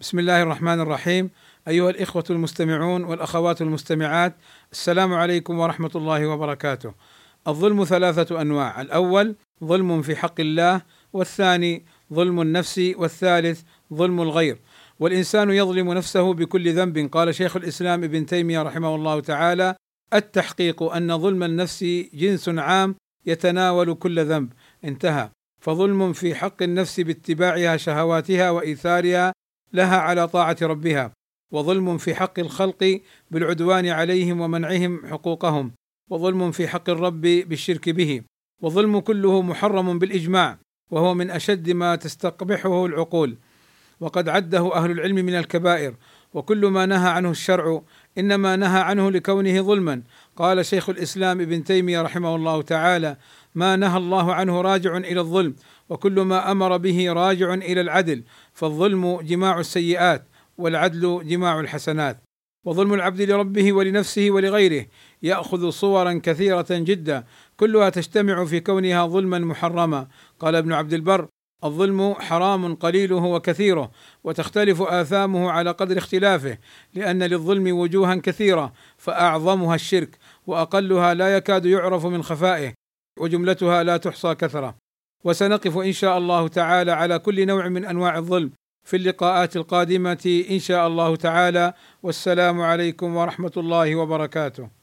بسم الله الرحمن الرحيم أيها الإخوة المستمعون والأخوات المستمعات السلام عليكم ورحمة الله وبركاته. الظلم ثلاثة أنواع، الأول ظلم في حق الله، والثاني ظلم النفس، والثالث ظلم الغير. والإنسان يظلم نفسه بكل ذنب، قال شيخ الإسلام ابن تيمية رحمه الله تعالى: التحقيق أن ظلم النفس جنس عام يتناول كل ذنب، انتهى. فظلم في حق النفس باتباعها شهواتها وإيثارها لها على طاعة ربها وظلم في حق الخلق بالعدوان عليهم ومنعهم حقوقهم وظلم في حق الرب بالشرك به وظلم كله محرم بالإجماع وهو من أشد ما تستقبحه العقول. وقد عده أهل العلم من الكبائر وكل ما نهى عنه الشرع إنما نهى عنه لكونه ظلما. قال شيخ الإسلام ابن تيمية رحمه الله تعالى ما نهى الله عنه راجع إلى الظلم وكل ما أمر به راجع إلى العدل فالظلم جماع السيئات والعدل جماع الحسنات. وظلم العبد لربه ولنفسه ولغيره يأخذ صورا كثيرة جدا كلها تجتمع في كونها ظلما محرما. قال ابن عبد البر الظلم حرام قليله وكثيره وتختلف آثامه على قدر اختلافه لأن للظلم وجوها كثيرة فأعظمها الشرك وأقلها لا يكاد يعرف من خفائه. وجملتها لا تحصى كثرة. وسنقف إن شاء الله تعالى على كل نوع من أنواع الظلم في اللقاءات القادمة إن شاء الله تعالى. والسلام عليكم ورحمة الله وبركاته.